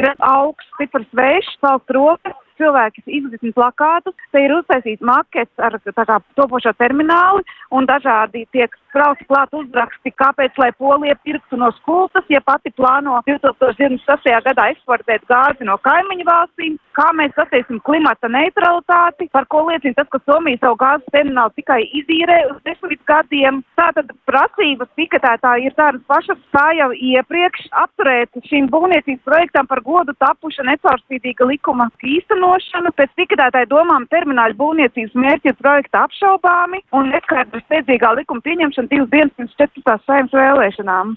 ir augsts, stiprs vējš, salsts rokas, cilvēki izglītības plakātus, te ir uztaisīts makets ar kā topošo termināli un dažādi tiek sprausti klāt uzraksti, kāpēc, lai Polija pirktu no skultas, ja pati plāno 2026. gadā eksportēt gāzi no kaimiņu valstīm, kā mēs sasniegsim klimata neutralitāti, par ko liecina tas, ka Somija savu gāzes terminālu tikai izīrē uz desmit gadiem. Tātad prasības piketētāji ir tādas pašas kā jau iepriekš apturēt šīm būvniecības projektām par godu tapuša necaurspīdīga likuma īstenošanu. Pēc piketētāju domām termināļu būvniecības mērķi ir projekta apšaubāmi un neskaidrs steidzīgā likuma pieņemšana divas dienas pirms 14. saimnes vēlēšanām.